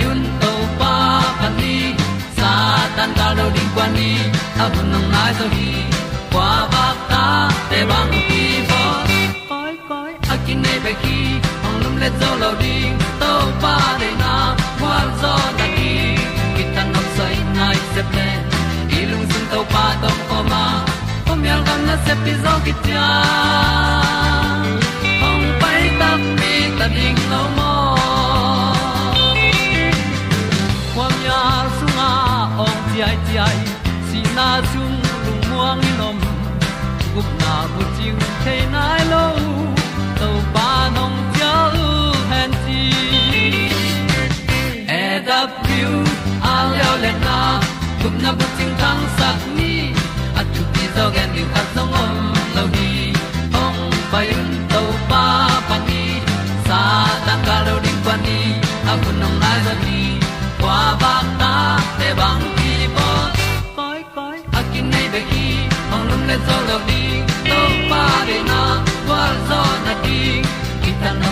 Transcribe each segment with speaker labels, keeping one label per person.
Speaker 1: hong to pa pa ni sa tan ga do di kwan ni. A bu nang mai zo hi. Kwa ba ta, te bang ki bo. Koi koi, a kin nei pe ki. Ong lum le zo lo di. To pa de na, kwa zo ta ki. Ki tan nok sai nai se pe ilung sun to pa tom ko ma. Pom yal gam na se pi zo ki ta na chung lung muang ni nom. Gup na bu chiu the nai lo to pa nong pia u han ti e da piu a leo le na. Gup na bu chiu tang sat ni.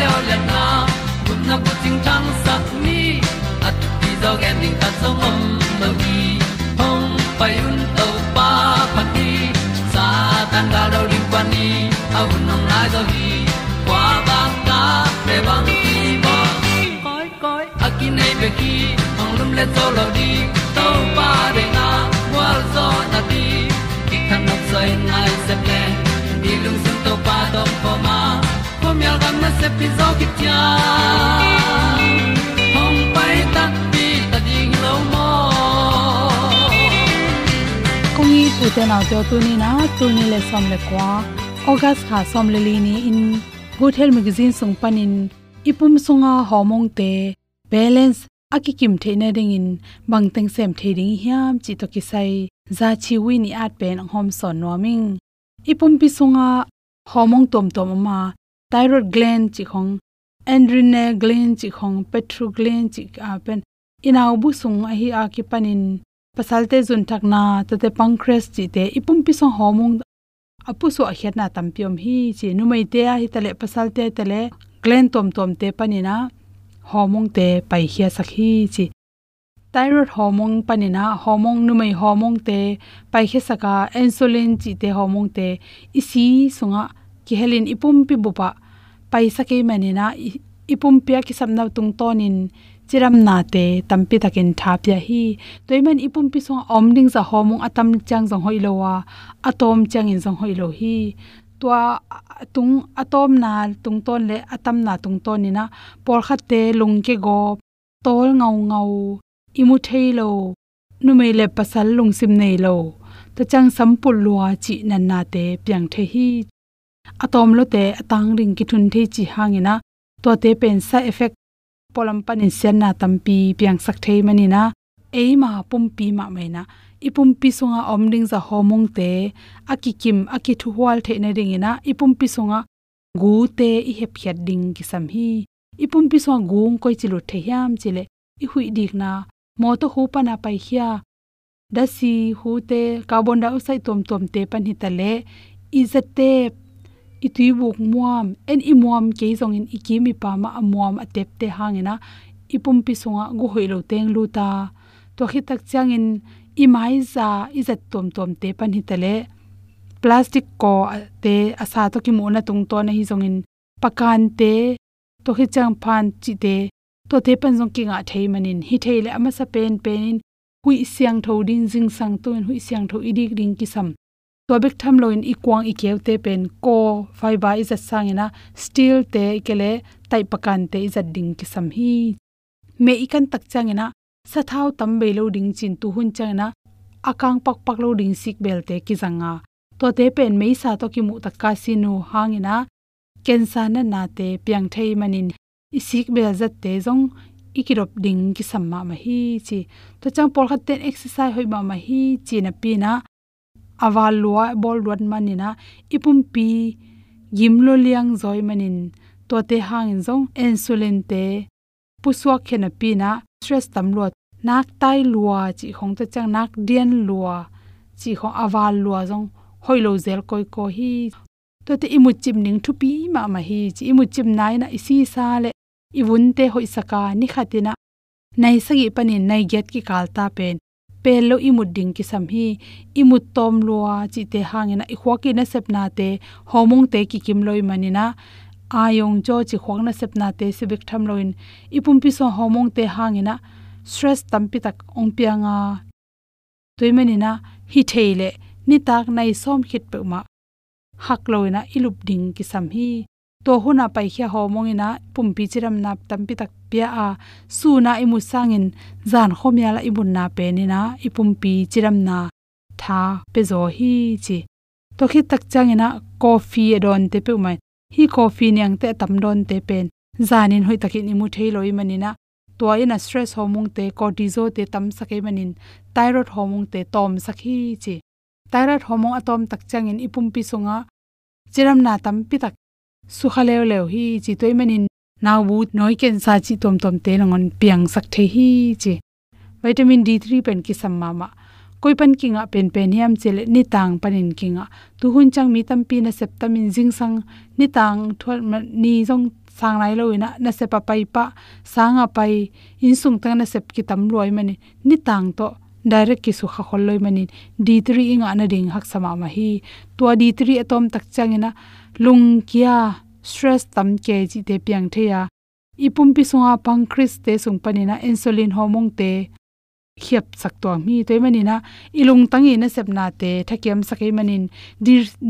Speaker 1: Leo le na kun na ko ting tang sat ni at ti zo gen ding ta song om lo gi hong pai un to pa pa ti sa tan ga do ri pa ni au nong lai do gi kwa ba ta pe bang ki bo koi koi akin nei be ki ong lum le zo lo di to se pi zo ki tia hong pai ta pi ta ding lo mo
Speaker 2: kong i pu te nau te tu ni na tu ni le som le kwa august kha som le li ni in good health magazine sung panin ipum sunga homong te balance akikim theina ding in bangteng sem theding hiam chi to ki sai za chi wi ni at pen hom son noming ipum pi sunga homong tom tom ma thyroid gland chi khong adrenal gland chi khong petro gland chi a pen inaw bu sung a hi a ki panin pasalte zun thakna to te pancreas chi te ipum pi song homong apu so a khetna tampiom hi chi numai te a hi tale pasalte tale gland tom tom te panina homong te pai khia sakhi chi thyroid hormone panina hormone numai hormone te pai khe saka insulin chi te hormone te. Isi sunga ki helin ipum pi bupa, paisa ke manina ipum pia ki samna tung tonin chiram na te tampi takin thapya hi. Toiman ipum pi song omding za homung atam chang jong hoilowa atom chang in jong hoilo hi. Tua, tung, atom na tung ton le atam na tung ton ni na por kha te lung ke go, tol ngau ngau, imu thailo nu me le pasal lung sim nei lo. Ta chang sampul lua chi nan na te piang the hi atom lo te atang ring ki thun the chi hangina. To te pen sa effect polam panin sen na tampi piang sak thei mani na eima pumpi ma maina. Ipumpi sunga omding za homong te. Akikim akithu hwal the na ring ina. Ipumpi sunga gu te i hep khiat ding ki sam hi. Ipumpi sunga gung koi chilu the yam chile i hui dik na. Mo to hu pa na pai hia. Da si hu te carbon dioxide tom tom te pan hi tale izate itui buk muam. En i muam ke zong in ikimi pa ma amuam atep te hangena. Ipum pi songa go hoilo teng lu ta to khi tak chang in i mai za, i zat tom tom te pan hi tale plastic ko te asa to ki mo na tung to na hi zong in pakan te. To khi chang phan chi te. To te pan zong ki nga thei manin. Hi thei le ama sa pen pen in hui siang tho ding jing sang tu in hui siang tho i dik ding ki sam to bek tham lo in ikwang ikew te pen ko fiber is a sangina steel te kele tai pakan te izat ding ki sam hi. Me ikan tak sa sathau tam be lo ding chin tu hun changina akang pak pak lo ding sik bel te ki zanga. To te pen me sa to ki mu tak ka sinu hangina kensa na na te piang thei manin isik bel zat te jong ikirop ding ki samma ma hi chi. To chang por khat ten exercise hoi ma ma hi chi na pi na awal lua bol ruan manina ipum pi gimlo liang zoi manin to te hang zong insulin te puswa khena pi na stress tam lo nak tai lua, chi khong ta chang, nak dien lua, chi khong awal lua zong hoilo zel koi ko hi to te imu chim ning thu pi ma ma hi, chi imu chim nai na isi sa le iwun te hoi saka ni khatina nai sagi pani nai get ki kalta pen pelo imut ding ki sam hi, imut tom lua, chi te hangena i khwaki na sepna te, homong te ki kim loi manina ayong cho chi khwang na sepna te, sibik tham loin. Ipum pi so homong te hangena stress tampi tak ong pianga toimanina hi theile ni tak nai som khit pe ma hak loina, ilup ding ki sam hi to huna pai khia homongina pumpi chiram nap tampi tak pia a su na imu sangin, zan khomya la ibun na pe ni na ipumpi chiram na tha pe zo hi chi. To khi tak changina, coffee e don te pe mai hi coffee niang te tam don te pen. Zanin hoi takin imu theiloi manina. To ina stress hormone te cortisol te tam sakai manin. Thyroid hormone te tom sakhi chi. Thyroid hormone atom tak changin, ipumpi sunga chiram na tam pi tak su khaleu leo hi chi toy manin naw bu noi ken sa chi tom tom te ngon piang sak the hi chi. Vitamin d3 pen ki samma ma koi pan kinga pen pen hiam chele ni tang panin kinga tu hun chang mi tam pi na septamin jing sang. Ni tang thol ni jong sang lai lo ina. Na se pa pai pa. Sanga pai. In sung tang na sep ki tam loi mani ni tang to direct ki su kha khol loi mani d3 inga na ding hak sama ma hi. To d3 atom tak changina lung kia stress tam ke ji te piang theya. Ipum pi sunga pancreas te sung panina insulin hormone te khiap sak to mi toy manina ilung tangi na sepna te thakem sakai manin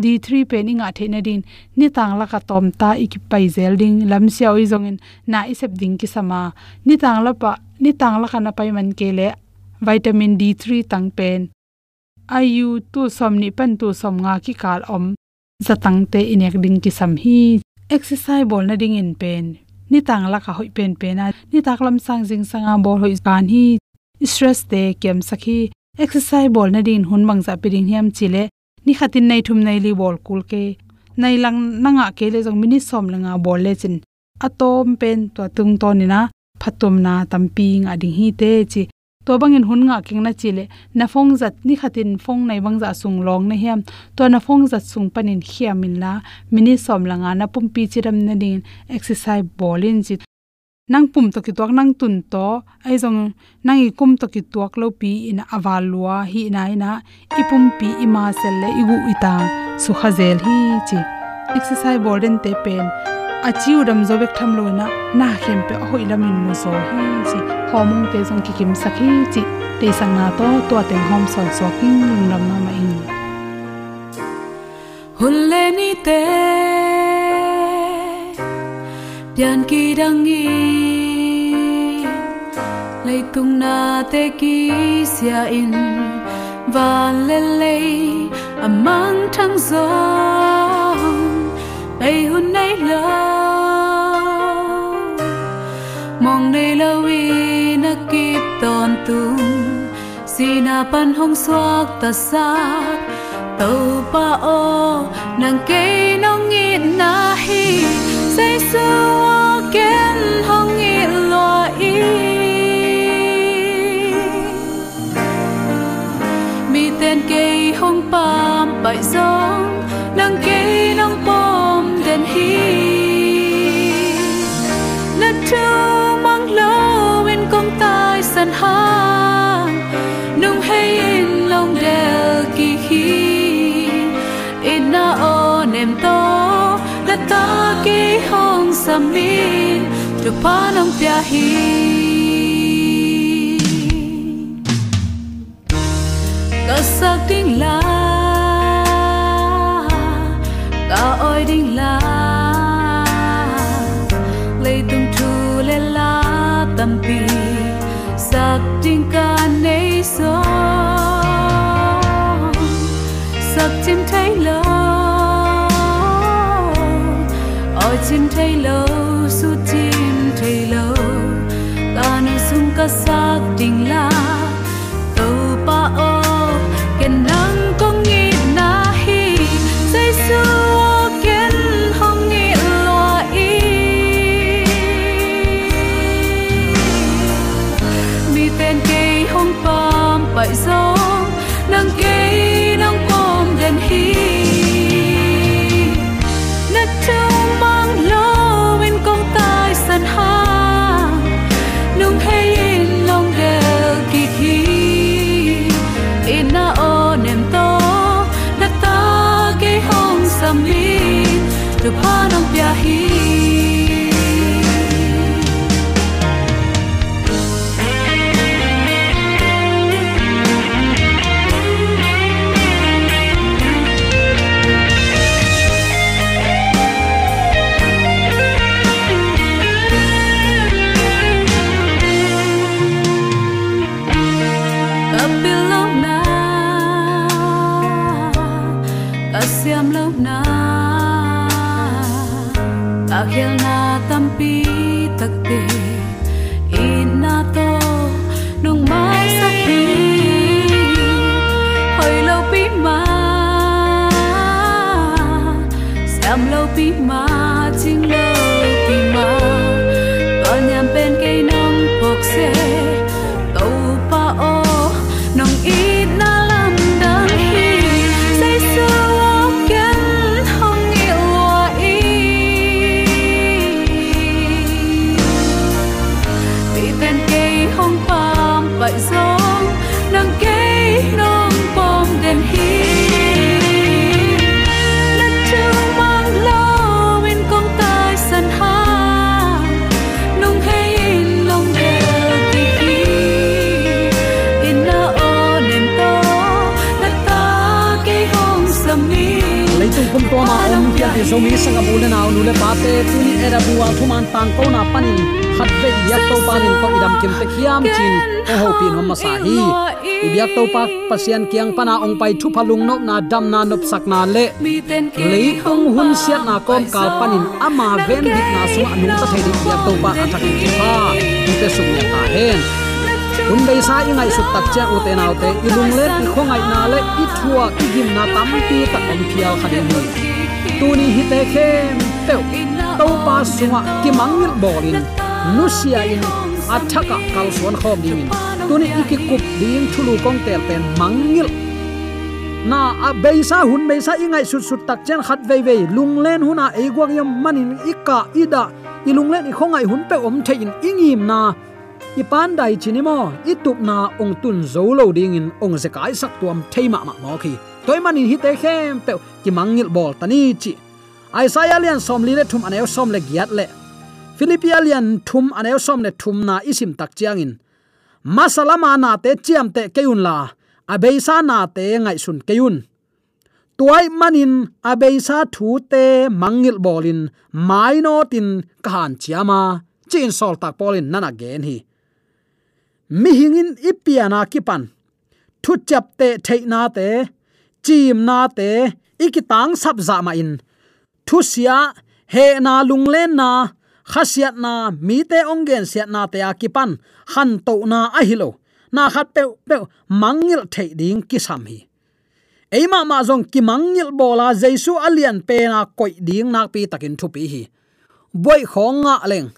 Speaker 2: d3 pen inga the na din ni tang la ka tom ta iki pai zelding lam sia oi zongin na i sep ding ki sama ni tang la pa ni tang la kana pai man ke le vitamin d3 tang pen. Ayu tu somni pan tu som nga ki kal om zatang te inek ding ki sam hi. Exercise bol na ding in pen. Ni tang la ka hoi pen pen na ni tak lam sang jing sanga bol hoi kan hi. Stress te kem sakhi exercise bol na din hun mangza piring hiam chile. Ni khatin nei thum nei li bol kul ke. Nei lang nanga ke le jong mini som langa bol le chin. Atom pen to tung to ni na. Phatom na tampi nga ding hi te chi to bangin hun nga king na chile. Na phong zat ni khatin phong nei bangza sung long na hiam. To na phong zat sung panin hiamin la. Mini som langa na pumpi chiram na din exercise bolin chi. Nang pum to ki tok nang tun to. Ai jong nang i kum to ki tok lo pi in awalwa hi na ina. Pum pi ima sel le igu ita su khazel hi chi. Exercise burden te pen achiu dam zo bek tham loina. Na khem pe hoi lamin mo zo hi chi. Homong te jong ki kim sakhi chi. Te sang na to to teng hom sol so king lung lam ma ma in.
Speaker 3: Hulle ni te pian ki dang dangi lei tung na te ki sia in. Van le le amang à thang zo gió bay hôn nay lơ mong nay lâu y na kịp tòn tung si na pan hong suak ta sa tàu pa o nàng cây nong ngit na hi. Say su ken hong ngit lo mi tên cây hong pam bại giông nang cây nang nát mang lâu bên công tai sân ha nung hay in lòng đèo kỳ khi. In na o nem to la ta ki hong samin tu pa nang pia hi. Sắc đinh tâm sak sắc ka nei so sak sắc chim lo lâu oi chim thấy lâu su chim thấy lo ta nu sung ka sak ting la
Speaker 4: ti ibyak to pa pasian kiang pana ong pai thu phalung no na dam na nop sak na le. Le ong hun siat na kom kal panin ama ven dik na su anu ta thei dik yak to pa athak ki pa te sum ya ta hen un dei sa i ngai su tak cha u te nau te ilung le ti khongai na le i thua i gim na tam pi ta om phial khaden ni tuni hi te khem pe to pa sunga ki mangil bolin nusia in athaka kal suan khom ding tuni iki kup ding thulu kong tel ten mangil na a beisa hun beisa ingai sut sut tak chen khat vei vei lung len huna à, e gwak yam manin ika ida ilung len i khongai hun pe om thein ingim na i pan dai chinimo i tup na ong tun zo lo ding in ong se kai sak tuam theima ma mo khi toy manin hi te khem pe ki mangil bol tani chi Isaiah lian som li le thum aneu som le giat le Philippia lian thum aneu som le thum na isim tak chiang in masalama na te chiam te keun la, abeisa na te ngai sun keun tuai manin abeisa thu te mangil bolin maino tin kahan chiama, chin sol tak polin nana gen hi. Mi hingin ipiana kipan, thu chap te theina te, chim na te, ikitang sap za ma in. Thu sia, he na lunglen na khasiat na mi te ongen siat na te akipan, han to na ahilo na khat pe pe mangil thei ding kisam hi. Eima ma zong ki mangil bola jesu alian pe na koi ding nak pi takin thu pi hi. Boy khonga leng.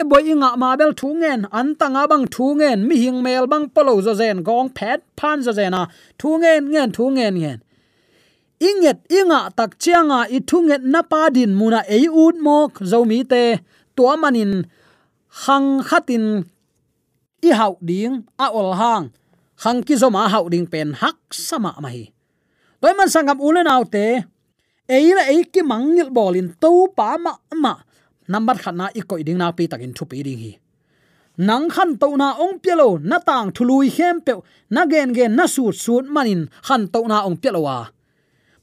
Speaker 4: E boy inga ma bel thu ngen, an tanga bang thu ngen, mi hing mel bang polo zo zen gong phet phan zo zena thu ngen ngen, thu ngen ngen inget inga tak chianga i thunget na pa din muna ei ut mok zomi te to manin hang khatin i hau ding, a ol hang. Hang ki zoma hau ding pen hak sama mai. Toy man sangam ulen autte ei la ei ki mangil bolin to pa ma ma. Number khana i koi ding na pi takin thu pi ding hi. Nang khan to na ong pelo na tang thului hem pe, na gen gen na sut sut manin, khan to na ong pelo wa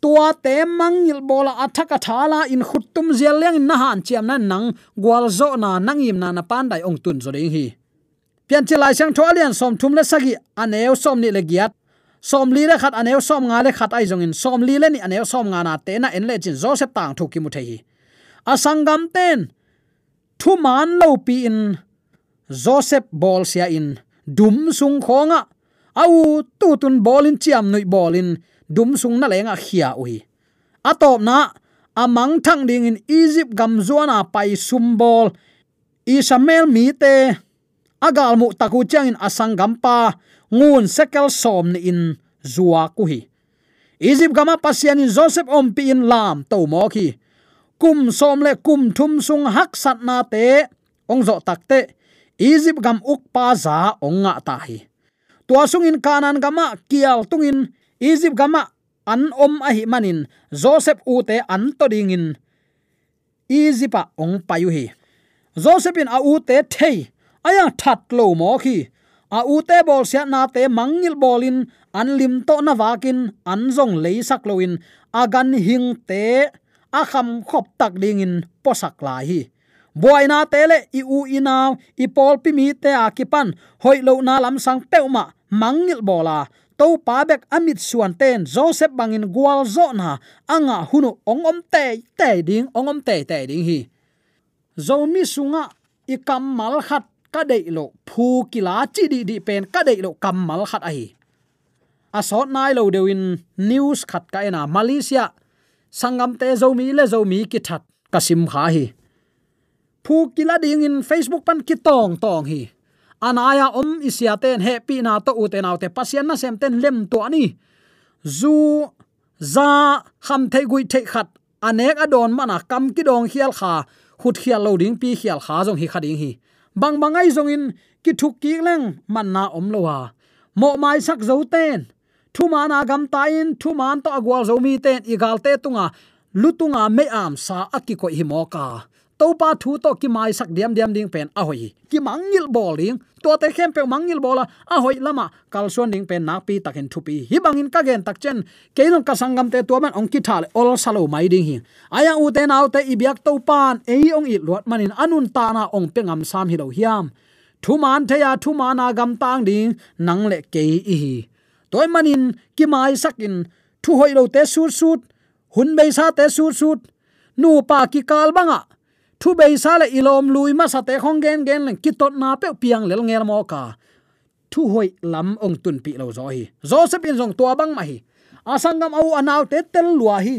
Speaker 4: tua te mangil bola athaka thala in khuttum zel leng na han chiam na nang gwal zo na nangim na na pan dai ong tun zo ding hi. Pian chi lai sang tholian som thum le sagi aneu som ni le giat. Som li le khat aneu som nga le khat ai jong in. Som li le ni aneu som nga na te na en le chin joseph tang thu ki mu thei asangam ten, thu man lo pi in, joseph bol sia in. Dum sung khonga. Au, tu tun bolin chiam nui bolin dum sung na lenga khia ui. Atop na amang thang ding in egypt gam zuana pai sumbol isamel mi te agal mu taku chang in asang gampa ngun sekel som ni in zuwa ku hi egypt gama pasian in joseph om pi in lam to mo ki kum som le kum thum sung hak sat na te, ong zo takte egypt gam uk pa za ong nga ta hi. Tua sung in kanan gama kial tung in egypt gama, an om a hi manin. Joseph u te an to ding in egypt ong payu hi joseph in a u te thei. Aya that lo mo khi a u te bol sia na te mangil bolin. An lim to na wakin an zong leisak loin agan hing te. A kham khop tak ding in posak lai hi boina tele, i u ina i pol pi mi te a kipan hoi lo na lam sang peuma mangil bola. To pa bek amit suan ten, joseph bangin gwal zo na. Anga hunu ong om te te ding, ong om te te ding hi. Zomi sunga, i kam mal khat, ka dei lo phu kila chi di di pen, ka dei lo kam mal khat ai a sot nai lo dewin news khat ka ena malaysia. Sangam te zomi le zomi ki that kasim kha hi phu kila ding in facebook pan ki tong tong hi. Anaya om isia ten happy na to uten te pasian na sem ten lem to ani zu za ham thei gui thei khat. Anek adon mana kam ki dong hial kha. Khut hial lo ding pi hial kha jong hi khading hi. Bang bangai jong in ki thuk ki leng man na om lo wa. Mo mai sak zo ten. Thu mana gam ta in, thu man to agwal zo mi ten. Igal te tunga lutunga me am sa akiko himoka hi mo to pa thu to ki mai sak diam diam ding pen a hoi. Ki mangil boling to te khem pe mangil bola a hoi lama. Kal suan ding pen nak pi takin thu pi. Hi bangin ka gen tak chen. Keilong ka sangam te to man ong ki thal ol salo mai ding hi. Aya u te nau te ibyak to pan. Ei ong i lot manin. Anun ta na ong pengam sam hi lo hiam. Thu man the ya, thu mana gam tang ding. Nang le ke i hi. Toy manin ki mai sakin thu hoi lo te sut sut. Hun be sa te sut sut. Nu pa ki kal banga thu bei sa le ilom lui ma sa te khong gen gen leng ki tot na pe piang lel ngel mo ka thu hoi lam ong tun pi lo zo hi. Joseph in jong tua bang ma hi. Asangam au anaw te tel lua hi.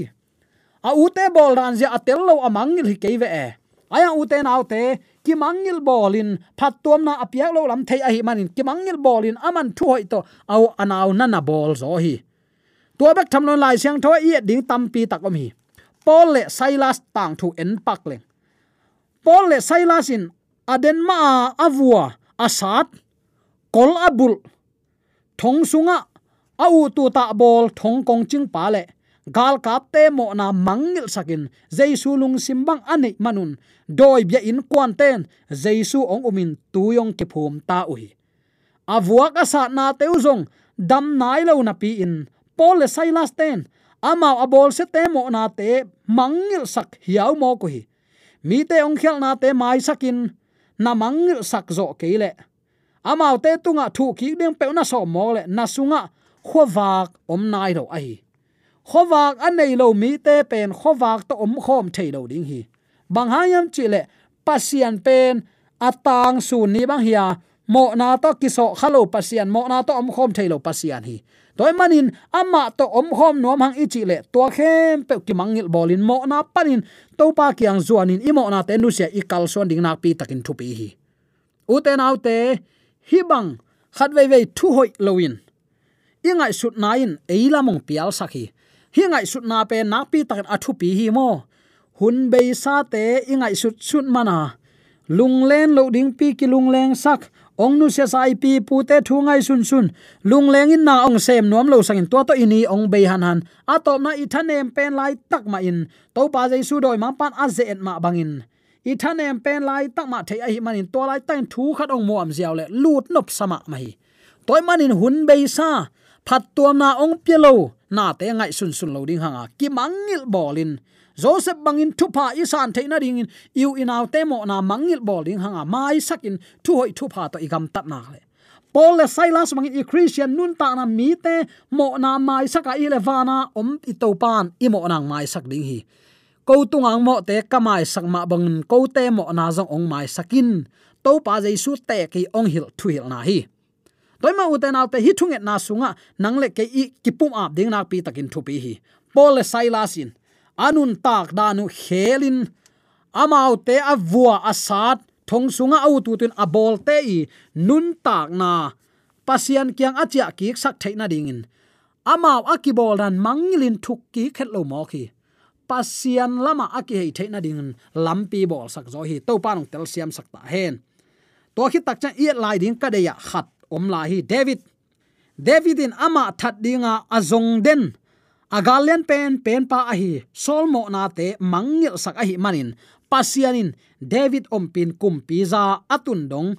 Speaker 4: A u te bol ran ja atel lo amang hi ke ve e aya u te naw te ki mangil bolin phat tuam na apiak lo lam thei a hi manin ki mangil bolin aman thu hoi to au anaw na na bol zo hi. Tua bek tham lon lai siang thoi i ding tam pi tak om hi. Paul le Silas tang thu en pak leng. Paul le Silasin aden ma avua asat kol abul thong sunga au tu ta bol thong kong ching pa le. Gal kap te mo na mangil sakin. Jaisu lung simbang ani manun. Doi bia in kwan ten. Jaisu ong umin tuyong ke phum ta ui. Avuak asa na teuzong dam nai lo na pi in. Paul le Silas ten. Amao abol se te mo na te mangil sak hiao mo ko hi mi te ong khel na te mai sakin. Namang sak zo keile amao te tunga thu ki ding pe na so mo le. Na sunga khowak om nai ro ai khowak an nei lo mi te pen khowak to om khom thei lo ding hi. Bang hayam chi le, pasian pen, atang su ni bang hiya mo na to kiso khalo pasian, mo na to om khom thailo pasian hi. Toy manin, ama to om khom nom hang ichi le to khem pe ki mangil bolin, mo na panin to pa kyang zuanin imo na te nu sia i kal son ding na pi takin thupi hi. U te nau te hi bang khat vei vei thu hoi loin i sut na in eila mong pial sakhi hingai sut na pe na pi takin athu pi hi mo. Hun bei sa te i sut sut mana. Lung len lo ding pi ki lung leng sak ong nu se sai pi pu te thu ngai sun sun. Lung leng in na ong sem nuam lo sangin to to ini ong be han han. A top na i thanem pen lai tak ma in. To pa jai su doi ma pan a ze et ma bangin i thanem pen lai tak ma thei a hi manin to lai tan thu khat ong mo am ziaw le. Lut nop sama mai hi. Toy manin hun be sa. Phat tuam na ong pielo na te ngai sun sun lo ding hanga. Ki mangil bolin joseph bangin thupa isan theina ding in you in out temo na mangil bol ding hanga mai sakin thu hoi thupa to igam tat na le Paul le Silas mangin i Christian nun ta na mi te mo na mai saka i levana om i to pan i mo nang mai sak ding hi. Ko tungang mo te kamai sak ma bang ko te mo na jong ong mai sakin to pa jaisu te ki ong hil thu hil na hi. Toy ma uten alte hi thunget na sunga, nangle ke i kipum ap ding na pi takin thu pi hi. Paul le Silas in anun tak danu khelin amau te avua asat thong sunga au tu tin abol te i. Nun tak na. Pasian kyang achia ki sak theina dingin. Amau akibol ran mangilin thuk ki khetlo mo ki pasian lama aki hei theina dingin. Lampi bol sak zo hi. To panong tel siam sak ta hen. To khi tak cha iet lai ding ka de ya khat om la hi, david. David in ama that dinga azong den agalian pen pen pa ahi solmo na te mangil sak ahi manin. Pasianin, david ompin kumpi za atun dong.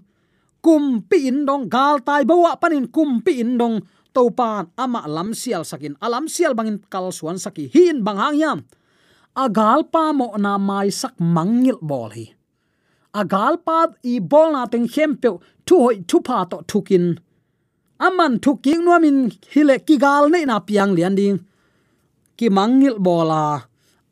Speaker 4: Kumpi in dong, gal tai bawa panin kumpi in dong. Topan ama lam sial sakin, alam sial bangin kal suan saki hin banghang yam. Agal pa mo na mai sak mangil bol hi. Agal pa i bol na teng hempe thu hoi thu pa to thukin. Aman thuking nuamin hile kigal nei na piang lian ding ki mangil bola.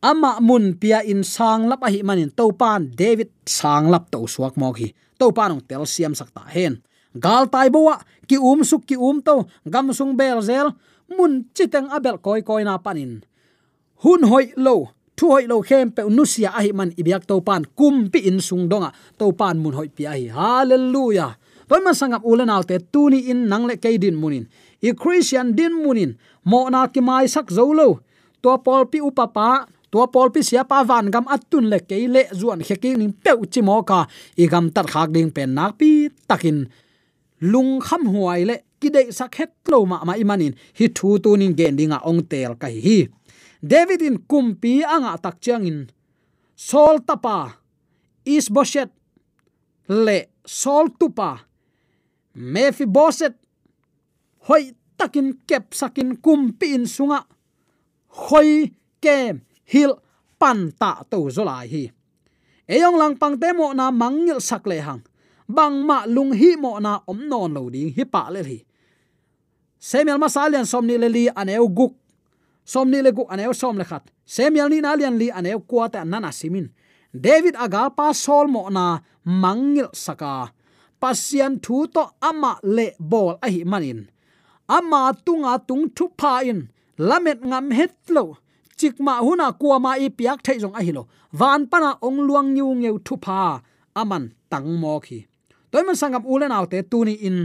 Speaker 4: Ama mun pia in sang lap ahi manin to pan david sang lap to suak mok hi to panong tel siam sakta hen. Gal tai bowa ki um suk ki um to gam sung bel zel, mun chiteng abel koi koi na panin hun hoi lo, thu hoi lo khem pe nusia ahi man ibyak to pan kum pi in sung donga to pan mun hoi pi hi. Hallelujah. Vâng Toy man sangap ulen alte tuni in nangle kaidin munin i christian din munin mo na ki mai sak zo tua to pol pi upapa tua pol pi sia pa van gam atun le ke le zuan khe ki ning pe chi mo ka, i gam tar khak ding pen nak pi takin. Lung kham huai le ki de sak het lo ma ma imanin hi thu tu nin gen dinga ong tel kai hi david in kumpi anga tak chiang in. Sol tapa is boshet le sol tupa mefi boset hoi takin kep sakin kumpi in sunga khoi kem hil pan ta to zolai hi. Eyong lang pang te mo na mangil sak le hang. Bang ma lung hi mo na om non lo ding hi pa le hi semial masalian somni le li aneu guk. Somni le guk aneu som le khat. Semel ni na lian li aneu kwa ta nana simin david aga pa sol mo na mangil saka pasian thu to ama le bol a hi manin. Ama tunga tung thu pa in lamet ngam het lo. Chikma huna kuama i piak thai jong a hilo van pana ong luang nyu ngeu thu pa aman tang mo khi. Toy man sangam ulen autte tuni in.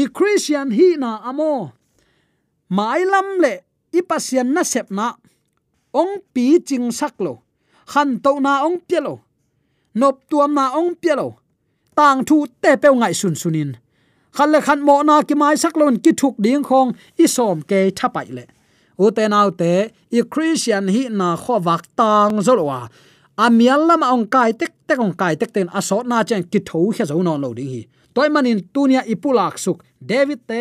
Speaker 4: I christian hi na amo. Mai lam le i pasian na sep na. Ong pi ching sak lo. Khan to na ong pielo nop tuam na ong pielo tang thu te pe ngai sun sunin khăn le khan mo na ki mai sak lon ki thuk ding khong i som ke thapai le u te nau te i christian hi na kho wak tang zolwa amial à. à lama ong kai tek tek ong kai tek ten asot na chen ki tho khe zo non lo ding hi toy manin tunia ipulak suk david te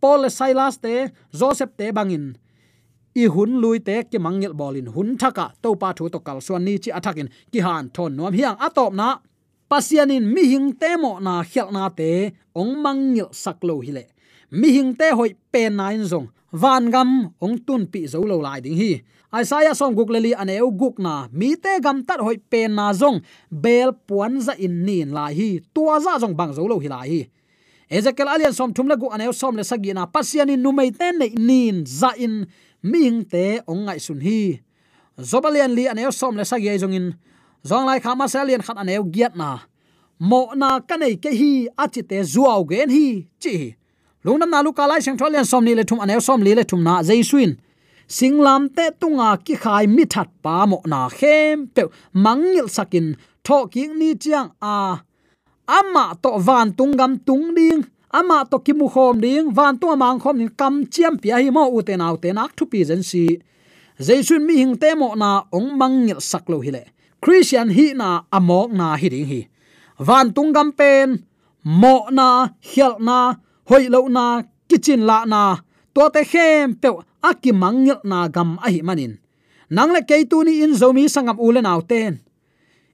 Speaker 4: paul silas te joseph te bangin i hun lui te ki mangil bolin hun thaka to pa thu to kal suan ni chi athakin ki han thon nom hiang atop na pasianin mi hing te mo na khial na te, ong mang ngil sak lo hi le. Mi hing te hoi pen in zong. Van gam, ong tun pi zo lo lai ding hi. Isaiah song guk leli ane u guk na, mi te gam tat hoi pen na zong. Bel puan za in nin lai hi. Tua za zong bang zo lo hi lai hi. Ezekiel alian som thum la gu ane som le sagi na, pasianin nu mai ten nei nin za in ming te ong ngai sun hi. Zobalian li ane som le sagi zong in zong lai khama salian khat aneu giat na. Mo na kanei ke hi achite zuaw gen hi, chi lungnam na lu kalai sang tholian som ni le thum aneu som li le thum na jaisuin singlam te tunga ki khai mi that pa mo na khem pe. Mangil sakin, tho ki ni chiang a. Ama to van tungam tung ding. Ama to kimu khom ding. Van tu mang khom ni kam chiam pia hi mo u te nau te nak thu pi zen si. Jaisun mi hing te mo na ong mangil saklo hi le christian hi na amok na hi ding hi. Van tungam pen, mo na, hial na, hoi lo na kitchen la na to te hem pe aki mangil na gam a hi manin. Nang le ke tu ni in zomi sangam ule naw ten.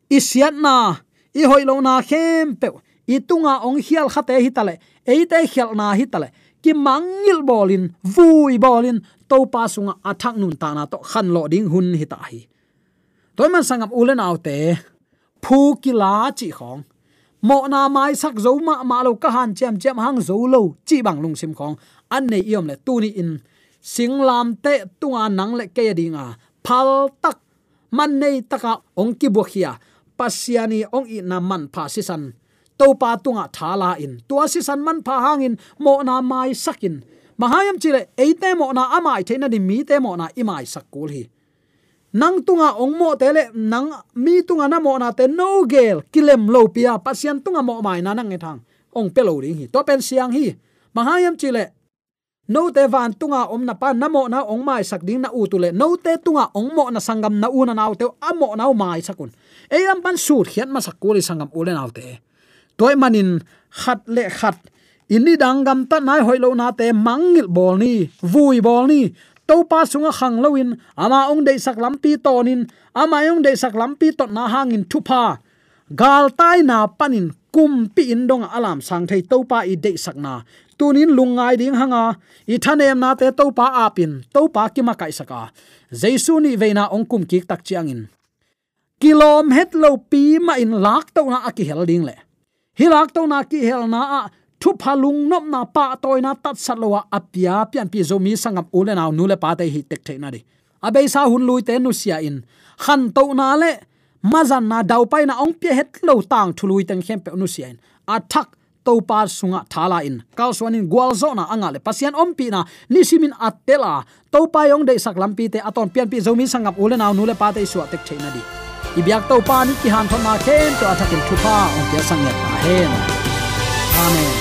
Speaker 4: Isiat na, i hoi lo na hem pe i tunga ong hial khate hi tale eite hial na hi tale. Ki mangil bolin, vui bolin to pa sunga athak nun ta na to khan lo ding hun hi ta hi toy man sangam ulen autte phu kila chi khong. Mo na mai sak zo ma ma lo ka han chem chem hang zo lo chi bang lung sim khong. An nei iom le tu ni in. Singlam te tunga nang le ke dinga phal tak. Man nei taka ong ki bo khia pasiani ong i na man pha si san. To pa tunga thala in. Tua si san man pha hangin mo na mai sakin mahayam chile eite mo na amai theina ni mi te mo na imai sakul hi nang tunga ong mo tele nang mi tunga na mo na te no gel, kilem lo pia pasian tunga mo mai na nang thang ong pelo ring hi, to pen siang hi. Mahayam chile no te van tunga om na pa na mo na ong mai sak ding na u tule no te tunga ong mo na sangam na u na naw te amo na mai sakun. E lam pan sur khian ma sakuli sangam ule naw te. Toy manin, khat le khat, ini dangam ta nai hoilo na te, mangil bol ni, vui bol ni to pa sunga khang loin ama ong dei sak lampi tonin, ama ong dei sak lampi tot na hangin thupa. Gal tai na panin kum pi in dong alam sang thei to pa i dei sak na. Tunin lungai ding hanga, i thanem na te to pa apin to pa ki ma kai saka. Jaisu ni veina ong kum ki tak chiangin. Kilom het lo pi ma in lak to na aki hel ding le. Hilak to na ki hel na a thu phalung nop na pa toy na tat satlowa apia pian pi zo mi sangam ule naw nule pa te hi tek thei na di. Abe sa hun lui te nu sia in. Khan to na le mazan na dau pai na ong pia het lo tang thului tang khem pe nu sia in. Athak to pa sunga thala in. Kal swanin gwal zo na anga le. Pasian om pi na nisimin atela to pa yong de sak lampi te aton pian pi zo mi sangam ule naw nule pa te su tek thei na di. Ibyak to pa ni ki han thon ma khen to athakin thupa ong pia sang ya ta hen. Amen.